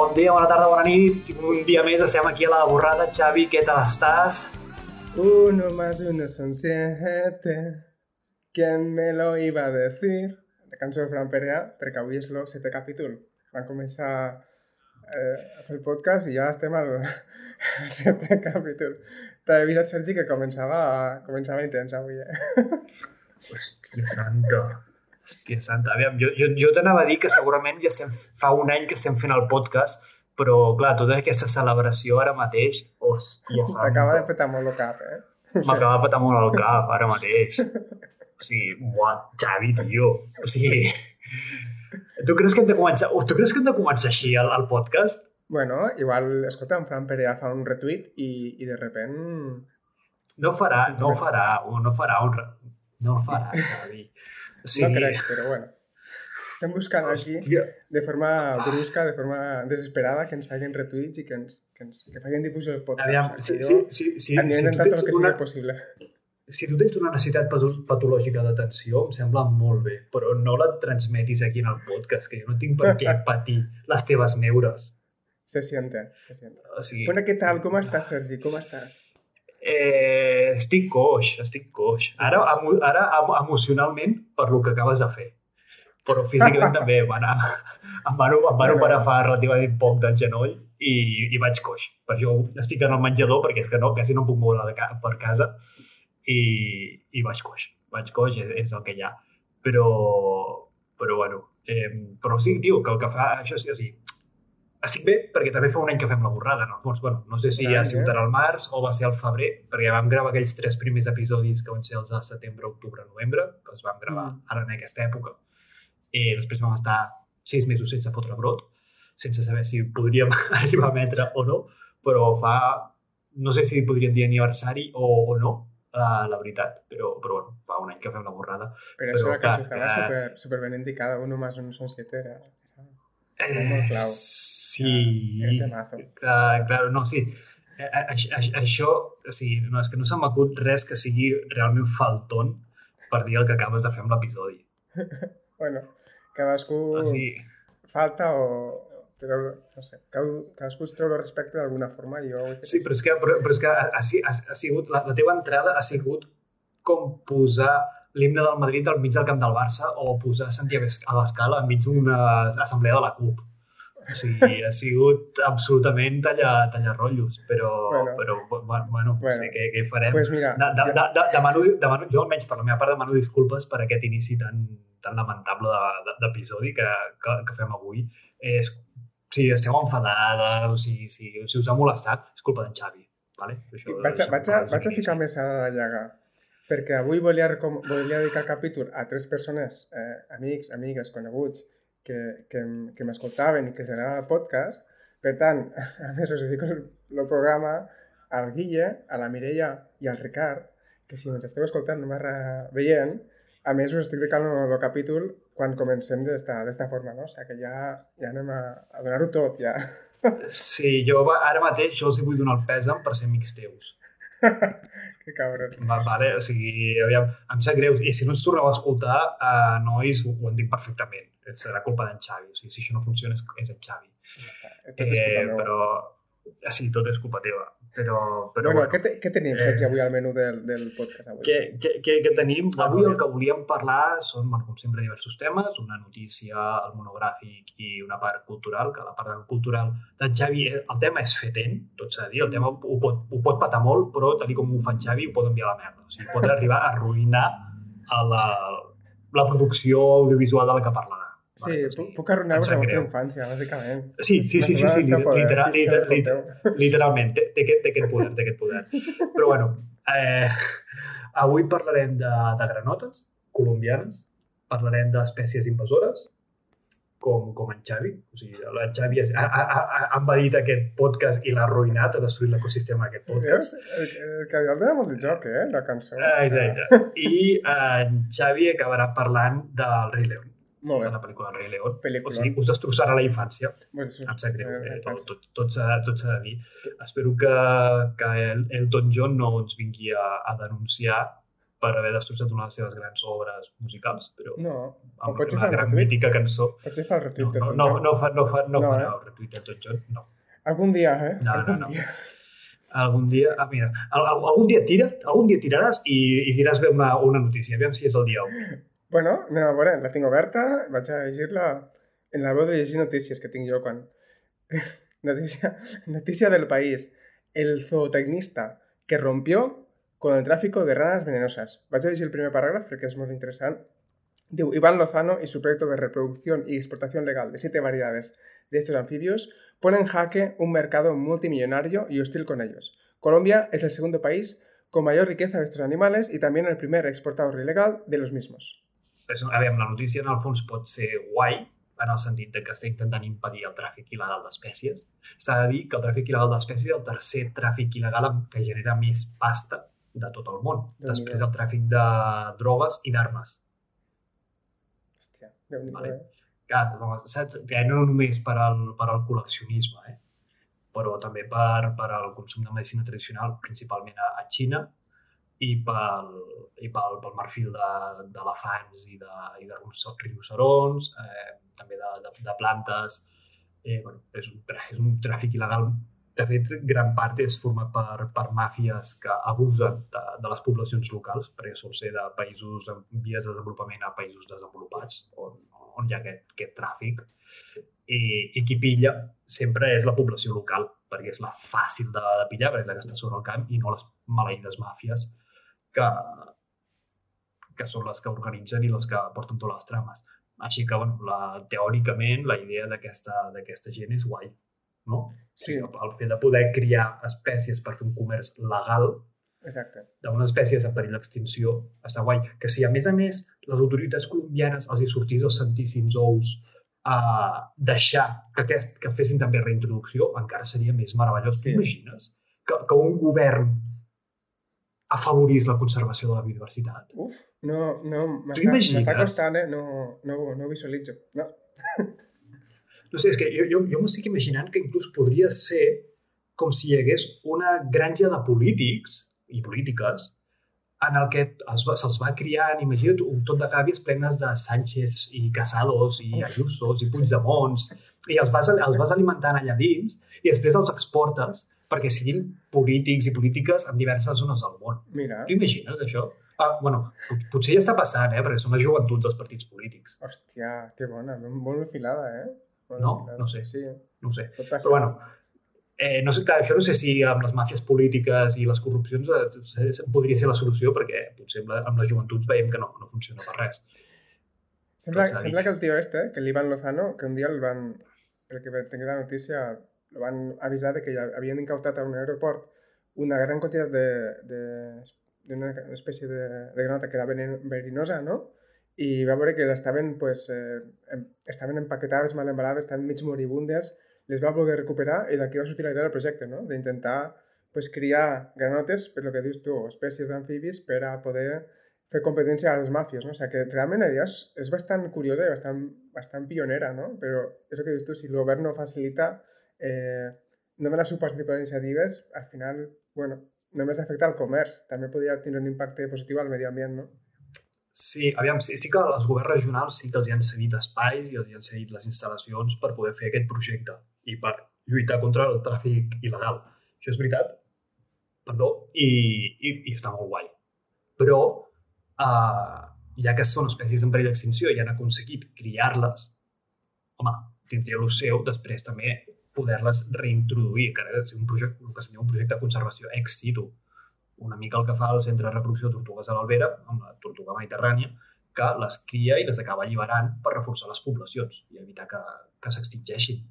Bon dia, bona tarda, bona nit. Un dia més estem aquí a la borrada. Xavi, què tal estàs? Uno más uno son siete. ¿Quién me lo iba a decir? La cançó de Fran Perea, perquè avui és el setè capítol. Vam començar eh, a fer el podcast i ja estem al, al setè capítol. T'he vist, Sergi, que començava, començava intens avui, eh? Hòstia santa. Hòstia santa. Aviam, jo, jo, jo t'anava a dir que segurament ja estem, fa un any que estem fent el podcast, però, clar, tota aquesta celebració ara mateix, hòstia santa. T'acaba de petar molt el cap, eh? M'acaba de petar molt el cap ara mateix. O sigui, what, Xavi, tio. O sigui, tu creus que hem de començar, tu creus que hem de començar així el, el podcast? Bueno, igual, escolta, en Fran Perea fa un retweet i, i de repent... No farà, no farà, no farà un... No farà, Xavi. Sí. No crec, però bueno. Estem buscant aquí Hòstia, de forma brusca, de forma desesperada, que ens facin retuits i que ens, que ens que facin difusió del podcast. Aviam, O si, sigui, si, si, si, intentant tot el que sigui una, possible. si tu tens una necessitat pato- patològica d'atenció, em sembla molt bé, però no la transmetis aquí en el podcast, que jo no tinc per què patir les teves neures. Se siente, se siente. O sigui, Bueno, què tal? Com estàs, Sergi? Com estàs? Eh, estic coix, estic coix. Ara, emo, ara emo- emocionalment per lo que acabes de fer. Però físicament també van, a- em van, em van operar fa relativament poc del genoll i, i vaig coix. Per això estic en el menjador perquè és que no, quasi no em puc moure de ca per casa i, i vaig coix. Vaig coix, és, és el que hi ha. Però, però bueno, eh, però sí, tio, que el que fa això sí, o sigui, estic bé perquè també fa un any que fem la borrada, en el fons. Bueno, no sé si Un any, ha sigut eh? ara al març o va ser al febrer, perquè vam gravar aquells tres primers episodis que van ser els de setembre, octubre, novembre, que els vam gravar Mm. ara en aquesta època. I després vam estar sis mesos sense fotre brot, sense saber si podríem arribar a emetre o no, però fa... No sé si podríem dir aniversari o, o no, uh, la veritat, però, però bueno, fa un any que fem la borrada. Per això Però, la cançó clar, estava que- super, super ben indicada. Uno más uno son siete. Era, Eh, sí. era temazo. Clar, clar, no, sí. Eh, eh, aix- aix- Això, o sigui, no, és que no se m'acut res que sigui realment falton per dir el que acabes de fer amb l'episodi. Bueno, cadascú O sigui, falta o... No sé, cadascú es treu el respecte d'alguna forma i jo... sí, però és que, però, però és que ha, ha, ha sigut, la, la teva entrada ha sigut com posar l'himne del Madrid al mig del camp del Barça o posar Santiago a l'escala enmig d'una assemblea de la CUP. O sigui, ha sigut absolutament tallar, tallar rotllos, però, Bueno. però bueno, bueno, Bueno. sí, què, què farem? Pues mira, De, de, de, de, demano, demano, jo almenys per la meva part demano disculpes per aquest inici tan, tan lamentable de- de- d'episodi que, que, que fem avui. És, si esteu enfadades o si, si, si us ha molestat, és culpa d'en Xavi. Vale? Això, Vaig a, vaig, a, vaig a ficar més a la llaga, perquè avui volia, volia dedicar el capítol a tres persones, eh, amics, amigues, coneguts, que, que, que m'escoltaven i que els agradava el podcast. Per tant, a més, us dedico el, el programa al Guille, a la Mireia i al Ricard, que si ens esteu escoltant, no veient, a més us estic dedicant el, capítol quan comencem d'esta forma, no? O sigui que ja, ja anem a, a donar-ho tot, ja. Sí, jo ara mateix jo els hi vull donar el pèsam per ser amics teus. que cabron. Va, vale? O sigui, aviam, em sap greu. I si no ens torneu a escoltar, uh, nois, ho, ho entenc perfectament. Serà culpa d'en Xavi. O sigui, si això no funciona és, és en Xavi. Ja està. Tot és culpa Eh, però... ah, Sí, tot és culpa teva. Però, però bueno, què, te, què tenim, Eh. Sergi, avui al menú del, del podcast avui? què, què, què, què tenim? Avui el que volíem parlar són, bueno, com sempre, diversos temes, una notícia, el monogràfic i una part cultural, que la part cultural d'en Xavi, eh, el tema és fetent, tot s'ha de dir, el tema ho pot, ho pot patar molt, però tal com ho fa en Xavi, ho pot enviar a la merda. O sigui, pot arribar a arruïnar a la, la producció audiovisual de la que parlarà. Sí, puc, puc arruïnar em la vostra infància, bàsicament. Sí, sí, sí, sí, sí, literal, literal, literalment, aquest, poder, té aquest poder. Però bueno, eh, avui parlarem de, de granotes colombianes, parlarem d'espècies invasores, com, com en Xavi. O sigui, en Xavi ha, ha, ha, ha envaït aquest podcast i l'ha arruïnat, ha destruït l'ecosistema d'aquest podcast. Veus? El, el que el dona molt de joc, eh, la cançó. Exacte. I eh, en Xavi acabarà parlant del Rei León, Molt de bé. la pel·lícula del Rei León. Pel·lícula. O sigui, us destrossarà la infància. Em sap greu, eh, tot, tot, tot s'ha de dir. Espero que, que el Elton John no ens vingui a, a denunciar per haver destrossat una de les seves grans obres musicals, però No, amb potser una gran retuit. mítica cançó. Potser fa el No, retuit de no, no, John. no, fa, no, fa, no, No, farà eh? el retuit de tot John, no. Algun dia, eh? No, no, Algun no. dia. Algun dia, ah, mira, al- al- algun dia tira, algun dia tiraràs i, i diràs bé una, una notícia, aviam si és el dia 1. Bueno, anem a veure, la tinc oberta, vaig a llegir-la en la veu de llegir notícies que tinc jo quan... notícia, notícia del país. El zootecnista que rompió con el tráfico de ranas venenosas. Vaig a llegir el primer paràgraf perquè és molt interessant. Diu, Iván Lozano y su proyecto de reproducción y exportación legal de siete variedades de estos anfibios pone en jaque un mercado multimillonario y hostil con ellos. Colombia es el segundo país con mayor riqueza de estos animales y también el primer exportador ilegal de los mismos. És, aviam, la notícia en el fons pot ser guai, en el sentit de que està intentant impedir el tràfic il·legal d'espècies. S'ha de dir que el tràfic il·legal d'espècies és el tercer tràfic il·legal que genera més pasta de tot el món, Déu-n'hi-do. després del tràfic de drogues i d'armes. Hòstia, déu nhi Vale. eh? Clar, no, saps? Ja no només per al, per al col·leccionisme, eh? però també per, per al consum de medicina tradicional, principalment a, a Xina, i pel, i pel, pel marfil de- d'elefants i, de, i de rinoce- rinocerons, eh, també de, de, de plantes. Eh, bueno, és, un, és un tràfic il·legal. De fet, gran part és format per, per màfies que abusen de, de les poblacions locals, perquè sol ser de països en vies de desenvolupament a països desenvolupats, on, on hi ha aquest, aquest tràfic. I, I qui pilla sempre és la població local, perquè és la fàcil de, de pillar, perquè és la que està sobre el camp, i no les maleïdes màfies que, que són les que organitzen i les que porten totes les trames. Així que, bueno, la, teòricament, la idea d'aquesta gent és guai, no? Sí, El, el fet de poder criar espècies per fer un comerç legal exacte. d'unes espècies en perill d'extinció està guai. Que si, a més a més, les autoritats colombianes els hi sortís els santíssims ous a deixar que, aquest, que fessin també reintroducció, encara seria més meravellós. Sí. T'imagines que, que un govern afavorís la conservació de la biodiversitat? Uf, no, no, m'està costant, eh? No, no, no ho visualitzo. No. No sé, és que jo, jo, jo m'estic imaginant que inclús podria ser com si hi hagués una granja de polítics i polítiques en el que se'ls va criant, imagina't, un tot de gàbies plenes de Sánchez i Casados i. Ayusos i Puigdemons i els vas, els vas alimentant allà dins i després els exportes perquè siguin polítics i polítiques en diverses zones del món. Mira, Tu imagines això? Ah, bueno, pot- potser ja està passant, eh? perquè són les joventuts dels partits polítics. hòstia, que bona, molt afilada, eh? Molt No? afilada. No sé. Sí, No sé. Però bueno, eh, no sé, clar, això no sé si amb les màfies polítiques i les corrupcions eh, podria ser la solució, perquè potser amb, la, amb les joventuts veiem que no, no funciona per res. Sembla, sembla que el tío este, que el Iván Lozano, que un dia el van, que tenc la notícia, lo van avisar de que ja havien incautat a un aeroport una gran quantitat de, de, d'una espècie de, de granota que era verinosa, no? I va veure que estaven, pues, eh, estaven empaquetades, mal embalades, estaven mig moribundes, les va voler recuperar i d'aquí va sortir la idea del projecte, no? D'intentar pues, criar granotes, per lo que dius tu, espècies d'amfibis per a poder fer competència a les màfies, no? O sigui que realment la és, és bastant curiosa i bastant, bastant pionera, no? Però és el que dius tu, si el govern no facilita, eh, només seu participa d'iniciatives, al final, bueno, només afecta el comerç. També podria tenir un impacte positiu al medi ambient, no? Sí, aviam, sí, sí que els governs regionals sí que els han cedit espais i els han cedit les instal·lacions per poder fer aquest projecte i per lluitar contra el tràfic il·legal. Això és veritat, perdó, i, i, i està molt guai. Però, uh, ja que són espècies en perill d'extinció i han aconseguit criar-les, home, tindria el seu després també poder-les reintroduir, que és un projecte, que seria un projecte de conservació ex situ, una mica el que fa el Centre de Reproducció de Tortugues a l'Albera, amb la tortuga mediterrània, que les cria i les acaba alliberant per reforçar les poblacions i evitar que, que s'extingeixin.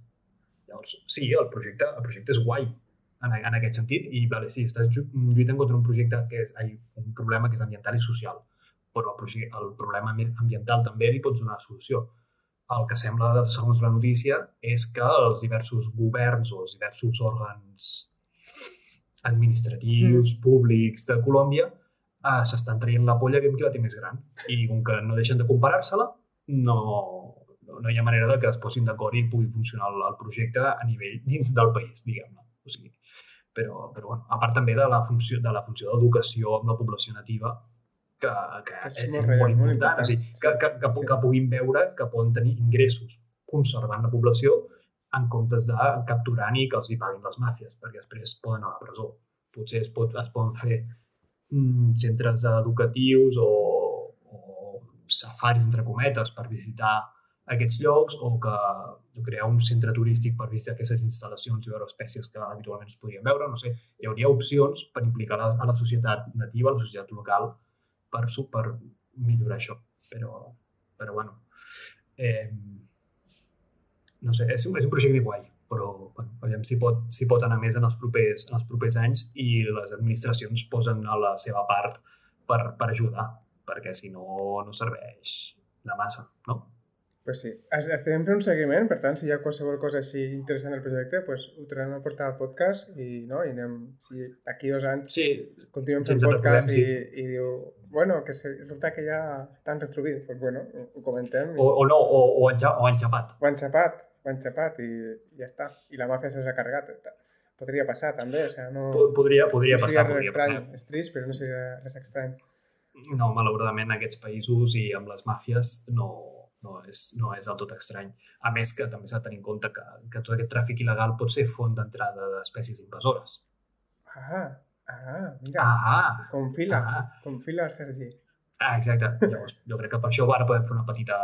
Llavors, sí, el projecte, el projecte és guai en, en aquest sentit i vale, sí, estàs llu- lluitant contra un projecte que és ai, un problema que és ambiental i social, però el, el problema ambi- ambiental també li pots donar solució. El que sembla, segons la notícia, és que els diversos governs o els diversos òrgans administratius, mm. públics de Colòmbia eh, s'estan traient la polla aviam qui la té més gran. I com que no deixen de comparar-se-la, no, no, no hi ha manera de que es posin d'acord i pugui funcionar el, el projecte a nivell dins del país, diguem-ne. O sigui, però, però bueno, a part també de la funció de la funció d'educació amb la població nativa, que, que És és, és molt molt, real, molt important. O sigui, important. que, que, que, Sí. que puguin veure que poden tenir ingressos conservant la població en comptes de capturant i que els hi paguin les màfies, perquè després poden anar a la presó. Potser es, pot, es poden fer mm, centres educatius o, o safaris, entre cometes, per visitar aquests llocs o que o crear un centre turístic per visitar aquestes instal·lacions i veure espècies que habitualment es podien veure. No sé, hi hauria opcions per implicar la, a la societat nativa, a la societat local, per, per millorar això. Però, però bueno, eh, no sé, és, és un projecte guai, però bueno, veiem si pot, si pot anar més en els, propers, en els propers anys i les administracions posen a la seva part per, per ajudar, perquè si no, no serveix de massa, no? Pues sí, Es- estem fent un seguiment, per tant, si hi ha qualsevol cosa així interessant del projecte, pues, ho tornem a portar al podcast i, no, i anem, si d'aquí dos anys Sí, continuem fent podcast i, i diu, bueno, que se, resulta que ja estan retribuïts, pues bueno, ho, comentem i, o, o no, o, o, enxa, o enxapat. ho han xapat, ho han xapat i, i ja està. I la màfia se'ls ha carregat. Podria passar també, o sigui, no, Po- Podria, podria no passar, podria estrany. passar. És trist, però no seria res estrany. No, malauradament, en aquests països i amb les màfies no, no, és, no és del tot estrany. A més que també s'ha de tenir en compte que, que tot aquest tràfic il·legal pot ser font d'entrada d'espècies invasores. Ah, ah, mira, Ah, confila, ah, confila el Sergi. ah, exacte. Llavors, jo crec que per això ara podem fer una petita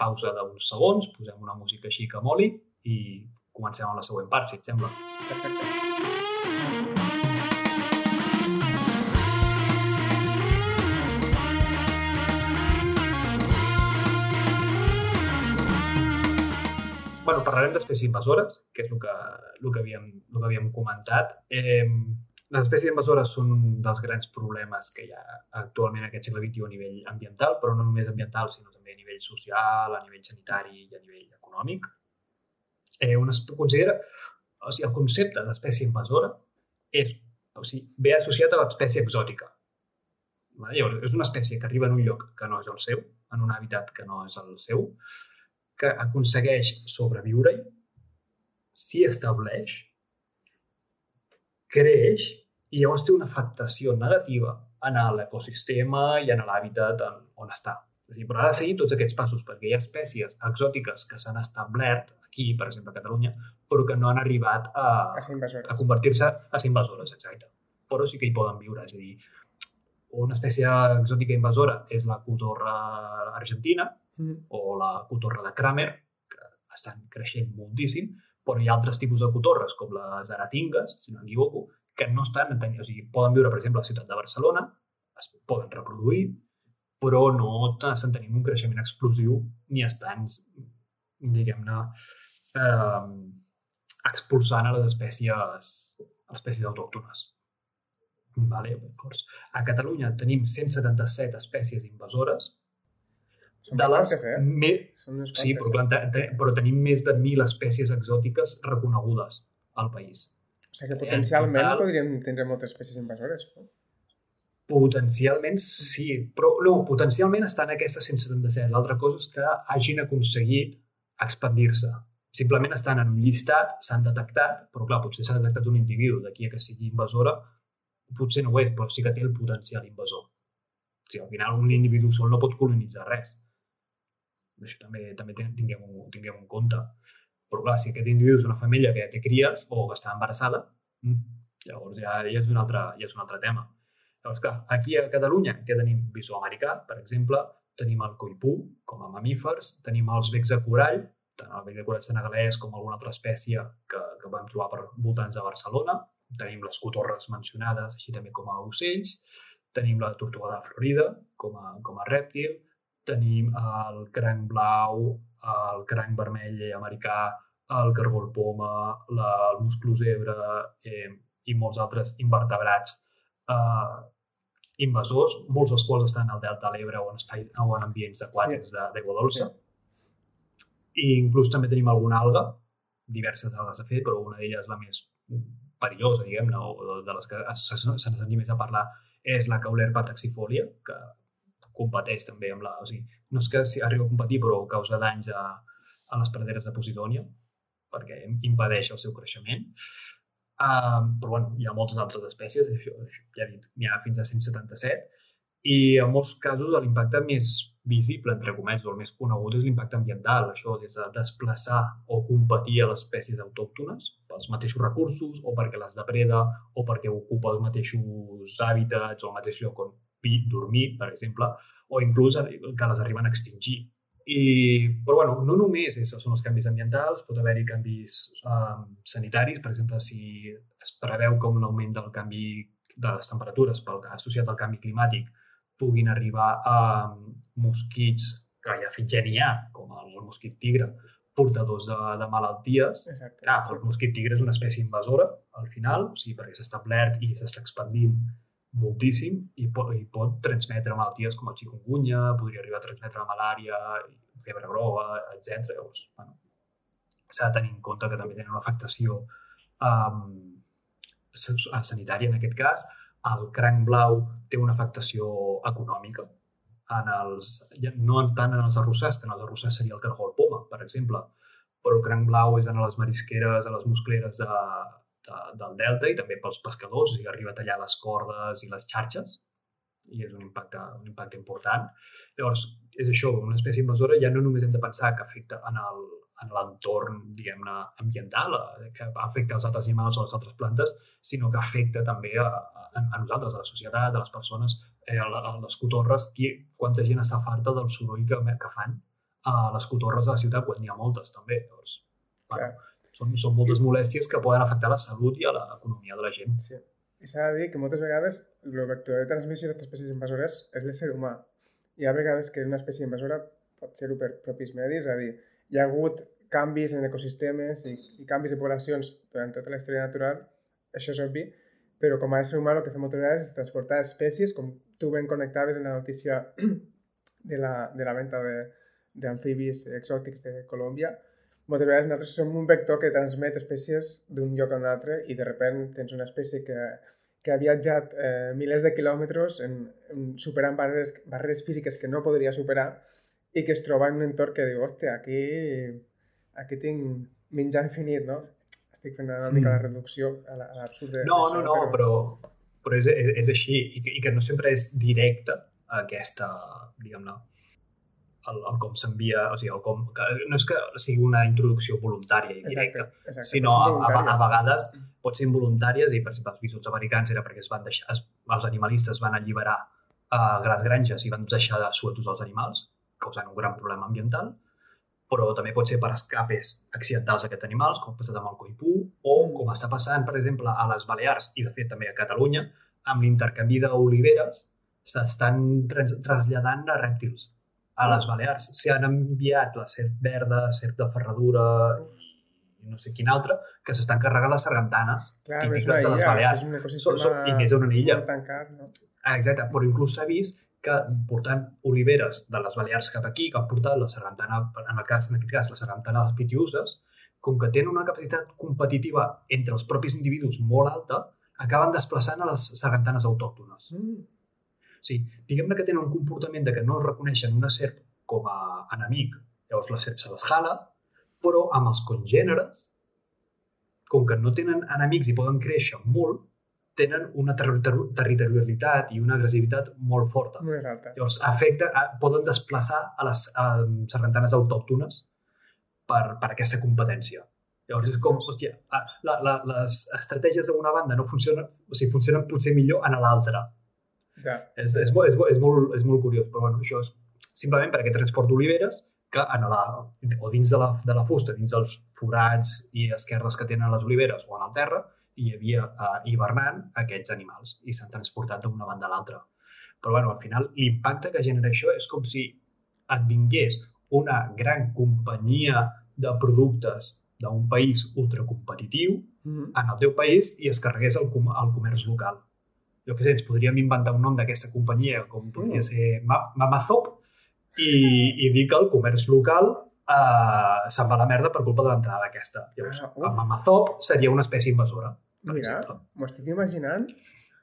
pausa d'uns segons, posem una música així que moli i comencem amb la següent part, si et sembla. Perfecte. Bueno, parlarem d'espècies invasores, que és el que, el que, havíem, el que havíem comentat. Eh, les espècies invasores són un dels grans problemes que hi ha actualment en aquest segle XXI a nivell ambiental, però no només ambiental, sinó també a nivell social, a nivell sanitari i a nivell econòmic. Eh, un es considera, o sigui, el concepte d'espècie invasora és, o sigui, ve associat a l'espècie exòtica. Llavors, és una espècie que arriba en un lloc que no és el seu, en un hàbitat que no és el seu, que aconsegueix sobreviure-hi, s'hi estableix, creix i llavors té una afectació negativa en l'ecosistema i en l'hàbitat on està. És a dir, però ha de seguir tots aquests passos, perquè hi ha espècies exòtiques que s'han establert aquí, per exemple, a Catalunya, però que no han arribat a, A a convertir-se a ser invasores, exacte. Però sí que hi poden viure, és a dir, una espècie exòtica invasora és la cotorra argentina, Mm. o la cotorra de Kramer, que estan creixent moltíssim, però hi ha altres tipus de cotorres, com les aratingues, si no m'equivoco, que no estan, o sigui, poden viure, per exemple, a la ciutat de Barcelona, es poden reproduir, però no estan tenint un creixement explosiu ni estan, diguem-ne, eh, expulsant a les espècies, a les espècies autòctones. Vale? A Catalunya tenim 177 espècies invasores, Són de les eh? me- Són Sí, però, clar, però tenim més de 1.000 espècies exòtiques reconegudes al país. O sigui que en potencialment total- podríem tindre moltes espècies invasores. no? Potencialment sí, però no, potencialment estan aquestes 177. L'altra cosa és que hagin aconseguit expandir-se. Simplement estan en un llistat, s'han detectat, però clar, potser s'ha detectat un individu d'aquí a que sigui invasora, potser no ho és, però sí que té el potencial invasor. O sigui, al final un individu sol no pot colonitzar res. Això també també tinguem-ho tinguem en compte. Però clar, si aquest individu és una família que té cries o que està embarassada, mm, llavors ja, ja, és un altre, ja és un altre tema. Llavors, clar, aquí a Catalunya què tenim? Bisó americà, per exemple, tenim el coipú com a mamífers, tenim els becs de corall, tant el bec de corall senegalès com alguna altra espècie que, que vam trobar per voltants de Barcelona, tenim les cotorres mencionades, així també com a ocells, tenim la tortuga de Florida com a, com a rèptil, tenim el cranc blau, el cranc vermell americà, el cargol poma, la, el musclo zebra eh, i molts altres invertebrats eh, invasors, molts dels quals estan al Delta de l'Ebre o en, espai, o en ambients aquàtics sí. d'aigua dolça. Sí. I inclús també tenim alguna alga, diverses algues de fet, però una d'elles la més perillosa, diguem-ne, o de les que se, se n'ha sentit més a parlar, és la Caulerpa taxifolia, que competeix també amb la... O sigui, no és que arriba a competir, però causa danys a, a les praderes de Posidònia, perquè impedeix el seu creixement. Uh, però bueno, hi ha moltes altres espècies, això, això ja he dit, n'hi ha fins a 177, I en molts casos l'impacte més visible, entre cometes, o el més conegut és l'impacte ambiental, això des de desplaçar o competir a les espècies autòctones pels mateixos recursos o perquè les depreda o perquè ocupa els mateixos hàbitats o el mateix lloc on dormir, per exemple, o inclús que les arriben a extingir. I, però bueno, no només són els canvis ambientals, pot haver-hi canvis um, sanitaris, per exemple, si es preveu que un augment del canvi de les temperatures pel, associat al canvi climàtic puguin arribar a mosquits que ja fins ja n'hi ha, com el, el mosquit tigre, portadors de, de malalties. Exacte. Clar, el mosquit tigre és una espècie invasora, al final, o sigui, perquè s'ha establert i s'està expandint moltíssim i pot, i pot transmetre malalties com el chikungunya, podria arribar a transmetre la malària, febre groga, etc. Llavors, bueno, s'ha de tenir en compte que també tenen una afectació um, sanitària en aquest cas, el cranc blau té una afectació econòmica, en els, no tant en els arrossars, que en els arrossars seria el cargol poma, per exemple, però el cranc blau és en les marisqueres, a les muscleres de, de, del delta i també pels pescadors, i arriba a tallar les cordes i les xarxes, i és un impacte, un impacte important. Llavors, és això, una espècie invasora ja no només hem de pensar que afecta en el, en l'entorn, diguem-ne, ambiental, eh, que afecta els altres animals o les altres plantes, sinó que afecta també a, a, a nosaltres, a la societat, a les persones, eh, a, a les cotorres, qui, quanta gent està farta del soroll que, que fan a les cotorres de la ciutat, quan n'hi ha moltes, també. Llavors, bueno, són, són moltes molèsties que poden afectar la salut i a l'economia de la gent. Sí. I s'ha de dir que moltes vegades el vector de transmissió d'aquestes espècies invasores és l'ésser humà. Hi ha vegades que una espècie invasora pot ser-ho per propis medis, és a dir, hi ha hagut canvis en ecosistemes i, i canvis de poblacions durant tota la història natural, això és obvi, però com a ésser humà el que fem moltes vegades és transportar espècies, com tu ben connectaves en la notícia de la, de la venda d'amfibis exòtics de Colòmbia, moltes vegades nosaltres som un vector que transmet espècies d'un lloc a un altre i de repent tens una espècie que, que ha viatjat eh, milers de quilòmetres en, en superant barreres, barreres físiques que no podria superar i que es troba en un entorn que diu, hòstia, aquí, aquí tinc menjar infinit, no? Estic fent una mica mm. la reducció a l'absurd de... No, no, no, però, però, però és, és, és així i que, i que no sempre és directa aquesta, diguem-ne, el, el com s'envia, o sigui, el com, que no és que sigui una introducció voluntària i directa, exacte, exacte, sinó a, a, a, vegades pot ser involuntàries i, per exemple, els bisots americans era perquè es van deixar, es, els animalistes van alliberar a uh, les granges i van deixar de sueltos els animals, causant un gran problema ambiental, però també pot ser per escapes accidentals d'aquests animals, com ha passat amb el coipú, o com està passant, per exemple, a les Balears i, de fet, també a Catalunya, amb l'intercanvi d'oliveres, s'estan traslladant a rèptils a les Balears. S'hi han enviat la serp verda, serp de ferradura i no sé quin altre, que s'estan carregant les sargantanes Clar, típiques de les Balears. És un ecosistema so, so, I més una illa. tancat, no? Ah, exacte, però inclús s'ha vist que portant oliveres de les Balears cap aquí, que han portat la sargantana, en, el cas, en aquest cas, la sargantana de les pitiuses, com que tenen una capacitat competitiva entre els propis individus molt alta, acaben desplaçant a les sargantanes autòctones. Mm. O sigui, diguem-ne que tenen un comportament de que no reconeixen una serp com a enemic, llavors la serp se les jala, però amb els congèneres, com que no tenen enemics i poden créixer molt, tenen una ter ter territorialitat i una agressivitat molt forta. Més alta. Llavors, afecta, a, poden desplaçar a les a, sargantanes autòctones per, per aquesta competència. Llavors és com, hòstia, la, la, les estratègies d'una banda no funcionen, o sigui, funcionen potser millor en l'altra. Ja. És, és, és, és, molt, és molt curiós, però bueno, això és simplement per aquest transport d'oliveres que en la, o dins de la, de la fusta, dins dels forats i esquerdes que tenen les oliveres o en el terra, hi havia eh, hivernant aquests animals i s'han transportat d'una banda a l'altra. Però bueno, al final l'impacte que genera això és com si et vingués una gran companyia de productes d'un país ultracompetitiu mm -hmm. en el teu país i es carregués el, com el comerç local jo què sé, ens podríem inventar un nom d'aquesta companyia, com podria mm. ser Mamazop, i, i dir que el comerç local eh, se'n va a la merda per culpa de l'entrada d'aquesta. Llavors, ah, Mamazop seria una espècie invasora. Mira, m'ho estic imaginant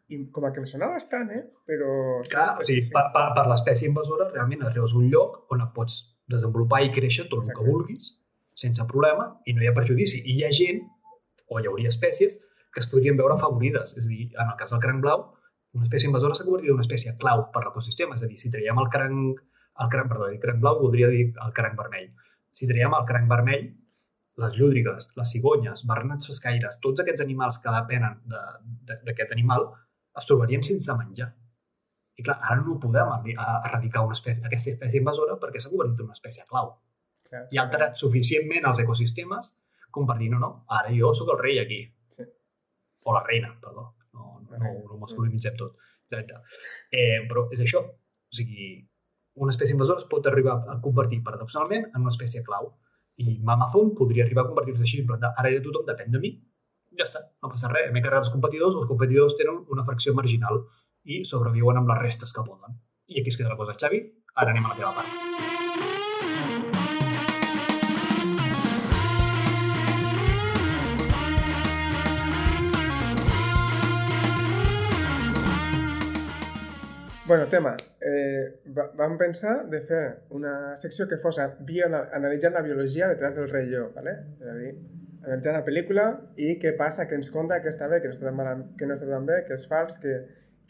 i com a que em sona bastant, eh? Però... Clar, o sigui, per, per, per l'espècie invasora realment arribes a un lloc on et pots desenvolupar i créixer tot el que vulguis sense problema i no hi ha perjudici. I hi ha gent, o hi hauria espècies, que es podrien veure afavorides. És a dir, en el cas del cranc blau, una espècie invasora s'ha convertit en una espècie clau per l'ecosistema. És a dir, si traiem el cranc, el cranc, perdó, el cranc blau voldria dir el cranc vermell. Si traiem el cranc vermell, les llúdrigues, les cigonyes, barrenats pescaires, tots aquests animals que depenen d'aquest de, de, animal es trobarien sense menjar. I clar, ara no podem erradicar una espècie, aquesta espècie invasora perquè s'ha convertit en una espècie clau. Clar, I ha alterat suficientment els ecosistemes com per dir, no, no, ara jo sóc el rei aquí. Sí. O la reina, perdó. No, no, masculinitzem tot. Eh, però és això. O sigui, una espècie invasora es pot arribar a convertir paradoxalment en una espècie clau. I Amazon podria arribar a convertir-se així, en plan, ara ja tothom depèn de mi, ja està, no passa res. M'he carregat els competidors, els competidors tenen una fracció marginal i sobreviuen amb les restes que poden. I aquí es queda la cosa. Xavi, ara anem a la teva part. Bueno, tema. Eh, vam pensar de fer una secció que fos bio, analitzant la biologia detrás del rei jo, ¿vale? és a dir, analitzant la pel·lícula i què passa, què ens conta, què està bé, què no està tan, mal, què no està tan bé, què és fals, que,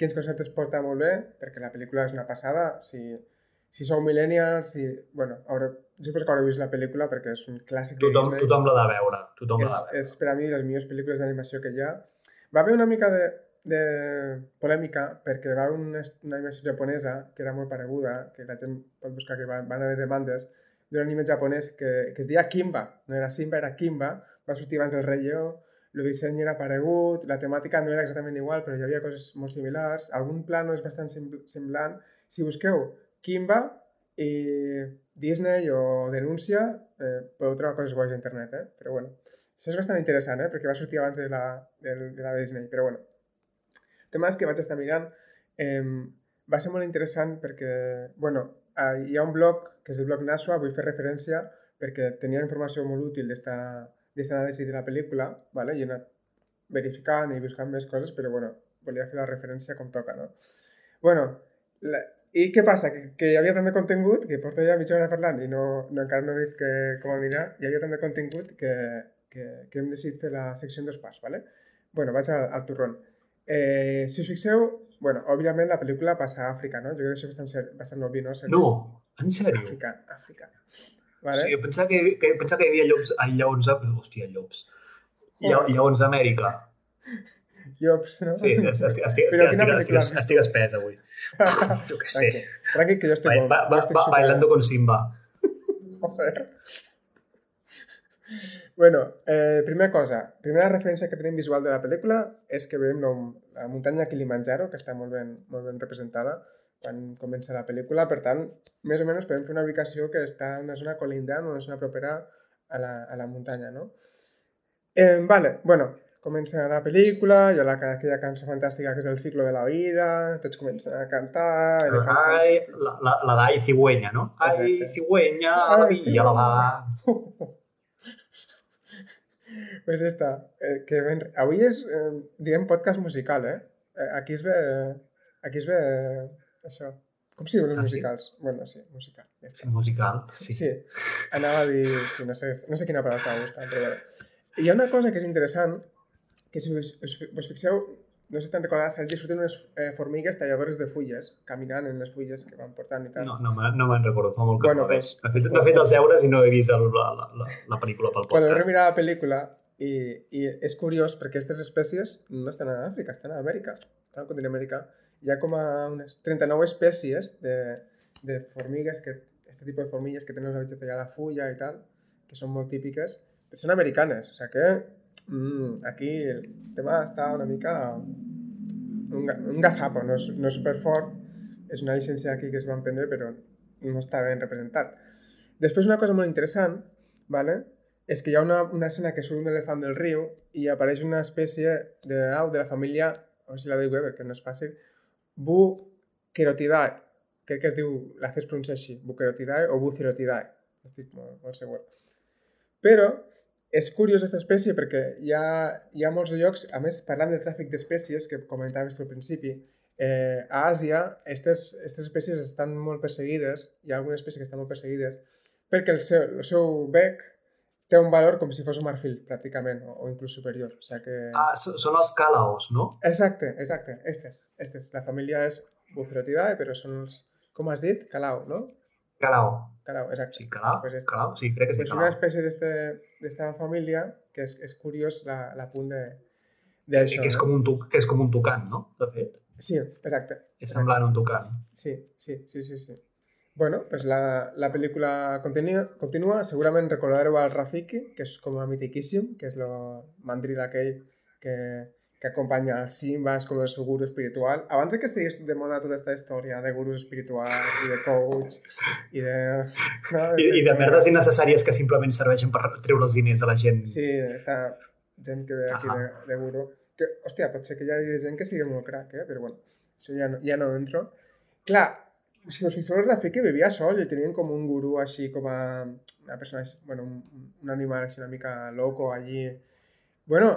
quins conceptes porta molt bé, perquè la pel·lícula és una passada. Si, si sou millennials, si... Bueno, haureu, suposo que haureu vist la pel·lícula perquè és un clàssic tothom, de Disney. Tothom l'ha de veure. Tothom és, de veure. és per a mi les millors pel·lícules d'animació que hi ha. Va haver una mica de, de polèmica perquè va haver una, una animació japonesa que era molt pareguda, que la gent pot buscar que van, van haver demandes, d'un anime japonès que, que es deia Kimba, no era Simba, era Kimba, va sortir abans del Rei Lleó, el disseny era paregut, la temàtica no era exactament igual, però hi havia coses molt similars, algun plano és bastant semblant. Si busqueu Kimba i Disney o Denúncia, eh, podeu trobar coses guais a internet, eh? però bueno, això és bastant interessant, eh? perquè va sortir abans de la, de, de la Disney, però bueno, és que vaig estar mirant, eh, va ser molt interessant perquè, bueno, hi ha un blog, que és el blog Nasua, vull fer referència perquè tenia informació molt útil d'esta anàlisi de la pel·lícula, ¿vale? i he anat verificant i buscant més coses, però bueno, volia fer la referència com toca, no? Bueno, la, i què passa? Que, que hi havia tant de contingut, que porto ja mitja hora parlant i no, no encara no he dit que, com anirà, hi havia tant de contingut que, que, que hem decidit fer la secció en dos parts, ¿vale? Bueno, vaig al, al turrón. Eh, si us fixeu, bueno, òbviament la pel·lícula passa a Àfrica, no? Jo crec que això és bastant, bastant obvi, no? Sense... No, en sèrio? Àfrica, Àfrica. Vale? Sí, jo pensava que, que, pensava que hi havia llops, ai, lleons, hòstia, llops. Lla, lleons d'Amèrica. Llops, no? Sí, sí estic, estic, estic, estic, estic, estic espès avui. jo què sé. Tranqui, que jo estic ba, ba, ba, bailando con Simba. Joder. Bueno, eh, primera cosa, primera referència que tenim visual de la pel·lícula és que veiem la, la muntanya Kilimanjaro, que està molt ben, molt ben representada quan comença la pel·lícula, per tant, més o menys podem fer una ubicació que està en una zona colindant, una zona propera a la, a la muntanya, no? Eh, vale, bueno, comença la pel·lícula, hi ha la, aquella cançó fantàstica que és el ciclo de la vida, tots comencen a cantar... Ai, la, la, la d'Ai Cigüenya, no? Ai, Cigüenya, la villa, la va... pues esta, eh, que ben... Avui és, eh, diguem, podcast musical, eh? eh aquí es ve... Aquí es ve... Eh, això. Com s'hi diuen els ah, musicals? Sí? Bueno, sí, musical. Ja està. Musical, sí. Sí, anava a dir... Sí, no, sé, no sé quina paraula estava buscant, però bé. Hi ha una cosa que és interessant, que si us, us, us fixeu, no sé si te'n recordat, Sergi, surten unes eh, formigues talladores de fulles, caminant en les fulles que van portant i tal. No, no, no me'n recordo, fa molt que bueno, no pues, he fet, no he fet els deures i no he vist el, la, la, la, pel·lícula pel podcast. Podeu remirar la pel·lícula i, I és curiós perquè aquestes espècies no estan a Àfrica, estan a Amèrica, estan al continent americà. Hi ha com a unes 39 espècies de, de formigues, que, aquest tipus de formigues que tenen vegetació a la fulla i tal, que són molt típiques, però són americanes. O sigui que mm, aquí el tema està una mica un, un gazapo, no és, no és superfort, és una llicència aquí que es van prendre, però no està ben representat. Després una cosa molt interessant, ¿vale? És que hi ha una, una escena que surt un elefant del riu i apareix una espècie de au de la família, veure si la dic bé perquè no és fàcil, Bucerotidae. Crec que es diu, la fes pronunciar així, Bucerotidae o Bucerotidae. Estic molt, molt segur. Però és curiós aquesta espècie perquè hi ha, hi ha molts llocs, a més parlant del tràfic d'espècies que comentaves tu al principi, eh, a Àsia aquestes espècies estan molt perseguides, hi ha algunes espècies que estan molt perseguides perquè el seu, el seu bec té un valor com si fos un marfil, pràcticament, o, o inclús superior. O sigui que... Ah, so- són els calaos, no? Exacte, exacte, estes, estes. La família és Bucerotidae, però són els, com has dit, Calau, no? Calao. Calau, exacte. Sí, calao. Pues estes. Calao, sí, crec que sí, És una calao. espècie d'este- d'esta família que és, és curiós la, la punt de, Que, d'això. que, és no? com un, tuc- que és com un tucan, no? De fet. Sí, exacte. És semblant a un tucan. Sí, sí, sí, sí, sí. Bueno, pues la, la pel·lícula continua, continua. Segurament recordareu al Rafiki, que és com a mitiquíssim, que és el mandril aquell que, que acompanya al Simba, és com el seu guru espiritual. Abans de que estigués de moda tota aquesta història de gurus espirituals i de coach i de... No, I, I de merdes innecessàries que simplement serveixen per treure els diners de la gent. Sí, està gent que ve aquí de, de guru. Que, hòstia, pot ser que hi hagi gent que sigui molt crac, eh? però bueno, això ja no, ja no entro. Clar, si us fixeu, el Rafiki vivia sol i el tenien com un gurú així com a una persona, bueno, un, un animal així una mica loco allí. Bueno,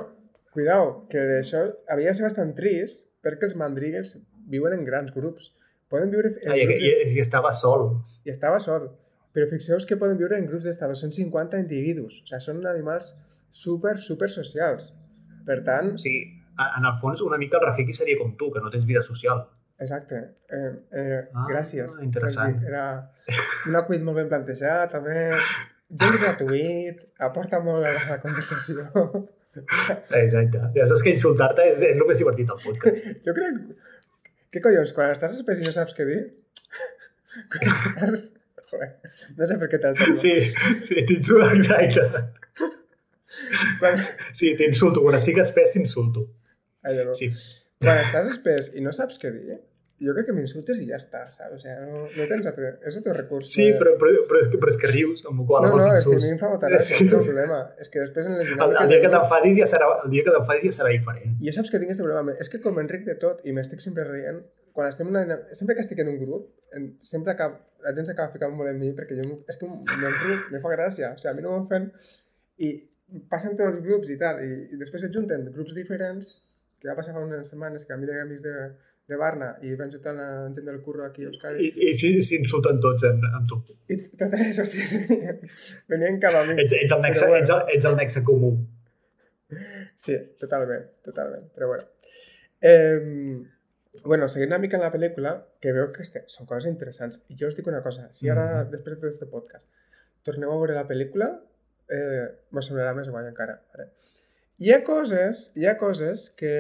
cuidao, que això havia de ser bastant trist perquè els mandrigues viuen en grans grups. Poden viure en Ah, i, grups i, i estava sol. i estava sol. Però fixeu-vos que poden viure en grups d'esta 250 individus. O sigui, són animals super, super socials. Per tant, O sigui, en el fons, una mica el Rafiki seria com tu, que no tens vida social. Exacte. Eh, eh, Ah, gràcies. interessant. Era un acudit molt ben plantejat, a més, gens gratuït, aporta molt a la conversació. Exacte. Ja saps que insultar-te és, és el més divertit al podcast. Jo crec... Què collons, quan estàs espès i no saps què dir? Quan estàs... Joder, no sé per què te'l torno. Sí, sí, t'insulto, exacte. Quan... Sí, t'insulto. Quan estic espès, t'insulto. Sí. Quan estàs espès i no saps què dir, jo crec que m'insultes i ja està, saps? O sigui, no, no tens altre... És el teu recurs. Sí, de- però, però, però, és que, però és que rius, amb la qual No, no, és que a mi em fa molta gràcia, és el problema. És que després en les El, dinàmiques... el dia que de- t'enfadis ja serà, el dia que t'enfadis ja serà diferent. Jo saps que tinc aquest problema, és que com m'enric de tot i m'estic sempre rient, quan estem una... Sempre que estic en un grup, sempre acab... la gent s'acaba ficant molt en mi perquè jo... És que m'enric, me fa gràcia, o sigui, a mi no m'ofèn i passen tots els grups i tal, i, i després es junten grups diferents, que va passar fa unes setmanes que a mi tenia amics de, de Barna i van juntar la gent del curro aquí a Euskadi I, i s'insulten tots en, amb tu. i totes hòsties venien, venien cap a mi. Ets, ets, el nexe, bueno. ets, el, ets el nexe comú. Sí, totalment, totalment, però bueno. Eh, bueno, seguint una mica en la pel·lícula, que veu que este, són coses interessants. I jo us dic una cosa, si ara, Mhm. després d'aquest podcast, torneu a veure la pel·lícula, eh, vos semblarà més guai encara. Vale? Hi ha coses, hi ha coses que,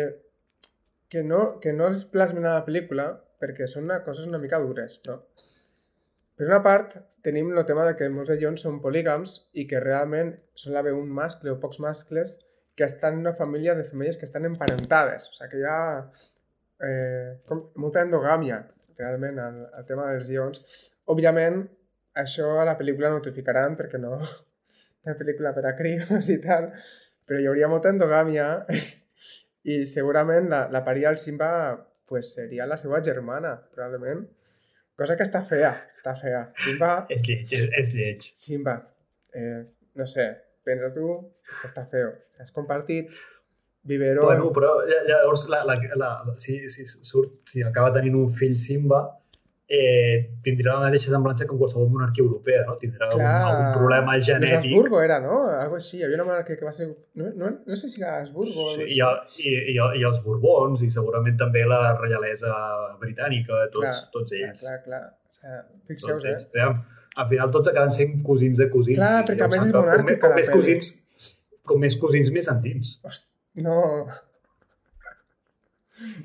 que, no, que no es plasmen a la pel·lícula perquè són una, coses una mica dures, no? Per una part, tenim el tema de que molts de llons són polígams i que realment sol haver un mascle o pocs mascles que estan en una família de femelles que estan emparentades. O sigui, que hi ha eh, molta endogàmia, realment, al, al tema dels ions. Òbviament, això a la pel·lícula no t'ho ficaran perquè no una pel·lícula per a crios i tal, però hi hauria molta endogàmia i segurament la, la paria al Simba pues, seria la seva germana, probablement. Cosa que està fea, està fea. Simba, És lleig, és, lleig. Simba, eh, no sé, pensa tu que està feo. Has compartit biberó... Bueno, però lla- llavors, la, la, la, si, si, surt, si acaba tenint un fill Simba, eh, tindrà la mateixa semblança en qualsevol monarquia europea, no? Tindrà algun, algun problema genètic. Habsburgo era, no? Algo així. Hi havia una monarquia que va ser... No, no, no sé si era Habsburgo o Sí, i, i, i, i els Borbons, i segurament també la reialesa britànica, tots, Clar, tots ells. Clar, clar, clar. O sigui, fixeu-vos, eh? Aviam, al final tots acaben sent cosins de cosins. Clar, perquè a més és com, monàrquica com, com més cosins, com més cosins més endins. Host... No...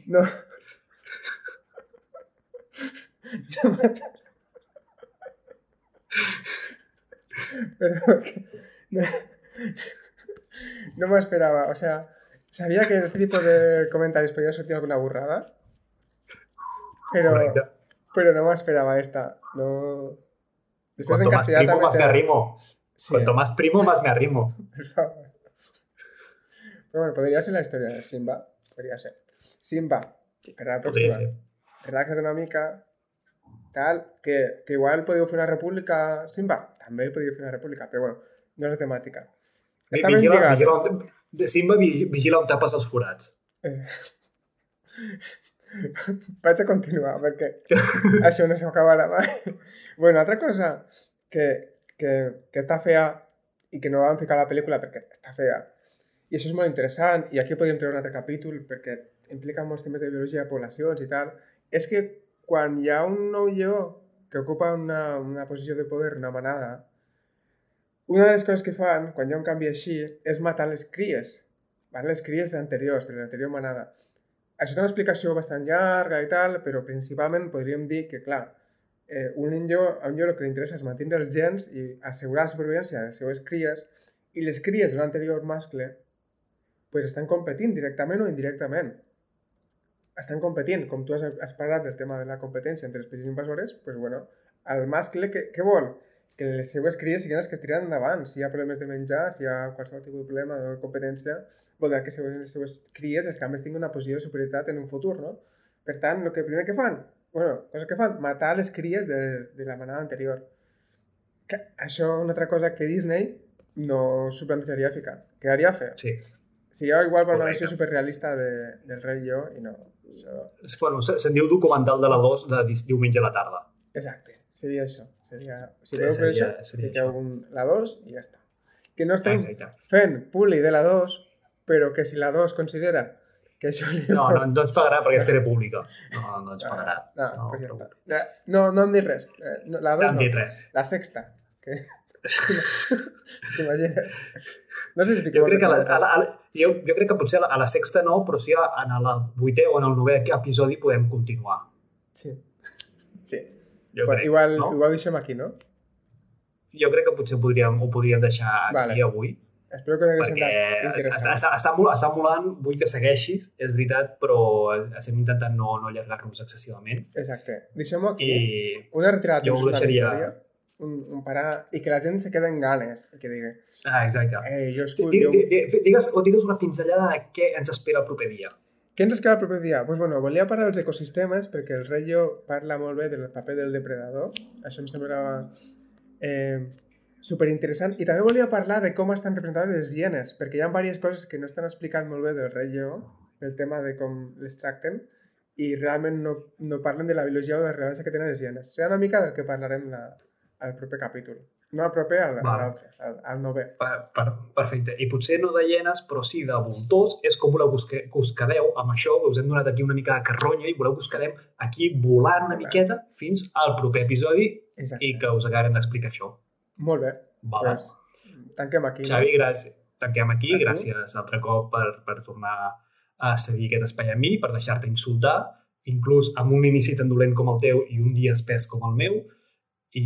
No... Pero no, no me esperaba, o sea, sabía que en este tipo de comentarios podía sortir alguna burrada, pero, pero no me esperaba esta. No... Después Cuanto en más primo, más me arrimo. Sí, Cuanto más primo, más me arrimo. por favor. Pero bueno, podría ser la historia de Simba. Podría ser. Simba, para la próxima. ser. Relaxa't una mica. Tal, que, que igual podeu fer una república Simba. També podeu fer una república, però bueno, no és la temàtica. Està ben Vigila, lligat. vigila, on, de Simba, vi- vigila on tapes els forats. Eh, Vaig a continuar, perquè això no s'acabarà mai. Bueno, altra cosa que, que, que està fea i que no van ficar a la pel·lícula perquè està fea. I això és molt interessant, i aquí podríem treure un altre capítol perquè implica molts temes de biologia de poblacions i tal, és que quan hi ha un nou lleó que ocupa una, una posició de poder, una manada, una de les coses que fan, quan hi ha un canvi així, és matar les cries, vale? les cries anteriors, de l'anterior manada. Això té una explicació bastant llarga i tal, però principalment podríem dir que, clar, eh, un lleó, a un lleó el que li interessa és mantenir els gens i assegurar la supervivència de les seves cries, i les cries de l'anterior mascle pues, estan competint directament o indirectament estan competint, com tu has, has parlat del tema de la competència entre espècies invasores, pues bueno, el mascle què, què vol? Que les seues cries siguin les que es tiren endavant. Si hi ha problemes de menjar, si hi ha qualsevol tipus de problema de competència, vol dir que les seues cries, les més tinguin una posició de superioritat en un futur, no? Per tant, el que primer que fan, bueno, cosa que fan, matar les cries de, de la manada anterior. Que, això, una altra cosa que Disney no s'ho plantejaria ficar. Quedaria fer. Sí. Seria igual per una versió superrealista de, del rei jo i no, això... Bueno, se'n diu documental de la 2 de diumenge a la tarda. Exacte, seria això. Seria, si veu per això, seria un, la 2 i ja està. Que no estem Exacte. fent puli de la 2, però que si la 2 considera que això li... No, no, no ens pagarà perquè és pública. No, no ens ah, pagarà. No, no, pues ja està. no, no em dic res. Eh, no, la 2 no. no. Res. La sexta. Que... T'imagines? No sé si jo crec que, la, a la, a la, jo, jo crec que potser a la, a la sexta no, però sí en el vuitè o en el novè episodi podem continuar. Sí. Sí. Jo crec, igual, no? igual deixem aquí, no? Jo crec que potser podríem, ho podríem deixar aquí vale. avui. Espero que no hagués semblat interessant. Està, està, està, està molant, vull que segueixis, és veritat, però estem intentant no, no allargar-nos excessivament. Exacte. Deixem-ho aquí. I una retirada jo ho deixaria... Victòria un, un parar i que la gent se quede en ganes, que digui. Ah, exacte. Eh, jo escull, jo... Digues, o digues una pinzellada de què ens espera el proper dia. Què ens espera el proper dia? Pues bueno, volia parlar dels ecosistemes perquè el Reyo parla molt bé del paper del depredador. Això em semblava eh, superinteressant. I també volia parlar de com estan representades les hienes, perquè hi ha diverses coses que no estan explicant molt bé del Reyo, el tema de com les tracten, i realment no, no parlen de la biologia o de la rellevància que tenen les hienes. Serà una mica del que parlarem la, al proper capítol. No al proper, al, vale. l'altre, al, al novè. Per, per, perfecte. I potser no de hienes, però sí de voltors. És com voleu que us quedeu amb això, us hem donat aquí una mica de carronya i voleu que us quedem aquí volant una miqueta fins al proper episodi Exacte. i que us acabem d'explicar això. Molt bé. Vale. Pues, tanquem aquí. Xavi, no? gràcies. Tanquem aquí. A gràcies altre cop per, per tornar a seguir aquest espai a mi, per deixar-te insultar, inclús amb un inici tan dolent com el teu i un dia espès com el meu i,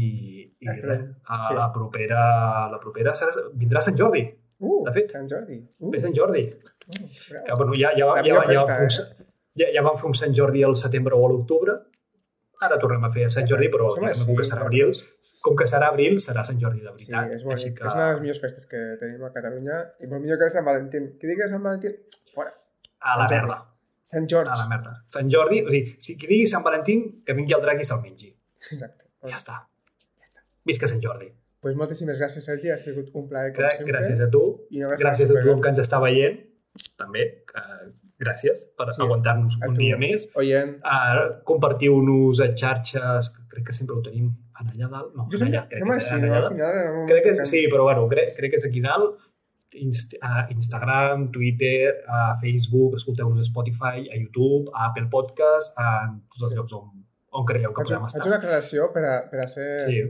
i res, a sí. la propera, la propera serà, vindrà Sant Jordi. Uh, de fet. Sant Jordi. Uh. Ve Sant Jordi. Uh, que, bueno, ja, ja, ja, ja, festa, ja, eh? ja, ja vam fer un Sant Jordi al setembre o a l'octubre. Ara tornem a fer Sant Jordi, però ja, com que serà abril, com que serà abril, serà Sant Jordi de veritat. Sí, és, bonic. que... és una de les millors festes que tenim a Catalunya i molt millor que el Sant Valentín. Qui digui Sant Valentín, fora. A la merda. Sant Jordi. A la merda. Sant Jordi, o sigui, si qui digui Sant Valentín, que vingui el drac i se'l mengi. Exacte. Ja està. Visca Sant Jordi. Pues moltíssimes gràcies, Sergi. Ha sigut un plaer, com sempre. Gràcies a tu. I gràcies a tothom que ens està veient. També. Uh, gràcies per sí. aguantar-nos un tu, dia més. Oient. Uh, Compartiu-nos a xarxes, crec que sempre ho tenim en allà dalt. No, jo sempre fem així, no? Al final... Crec que és, sí, però bueno, crec, crec que és aquí dalt. Inst a Instagram, Twitter, a Facebook, escolteu-nos a Spotify, a YouTube, a Apple Podcast, a tots els sí. llocs on, on creieu que podem estar. Faig una aclaració per a, per a ser... Sí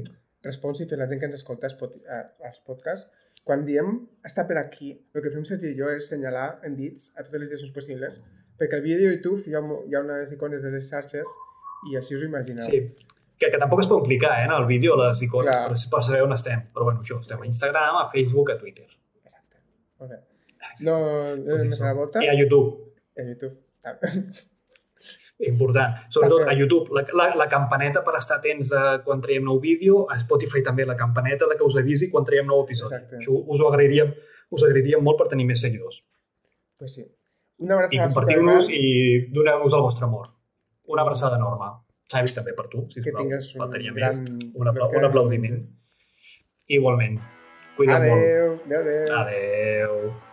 responsive la gent que ens escolta als podcasts, quan diem estar per aquí, el que fem Sergi i jo és senyalar en dits a totes les direccions possibles, perquè al vídeo de YouTube hi ha, hi ha unes icones de les xarxes i així us ho imagineu. Sí, que, que tampoc es poden clicar eh, en el vídeo les icones, Clar. però per saber on estem. Però bueno, això, estem sí. a Instagram, a Facebook, a Twitter. Exacte. Molt bé. No, no pues més a la volta. I a YouTube. A YouTube important. Sobretot a YouTube, la, la, la campaneta per estar atents a quan traiem nou vídeo, a Spotify també la campaneta de que us avisi quan traiem nou episodi. Exacte. Això us ho agrairíem, us agrairíem molt per tenir més seguidors. Pues sí. Una abraçada I compartiu-nos i doneu-nos el vostre amor. Una abraçada enorme. Xavi, també per tu, sisplau. Que tingues un gran... Un, apla un aplaudiment. Igualment. Cuida't adeu. molt. Adéu, adéu. Adéu.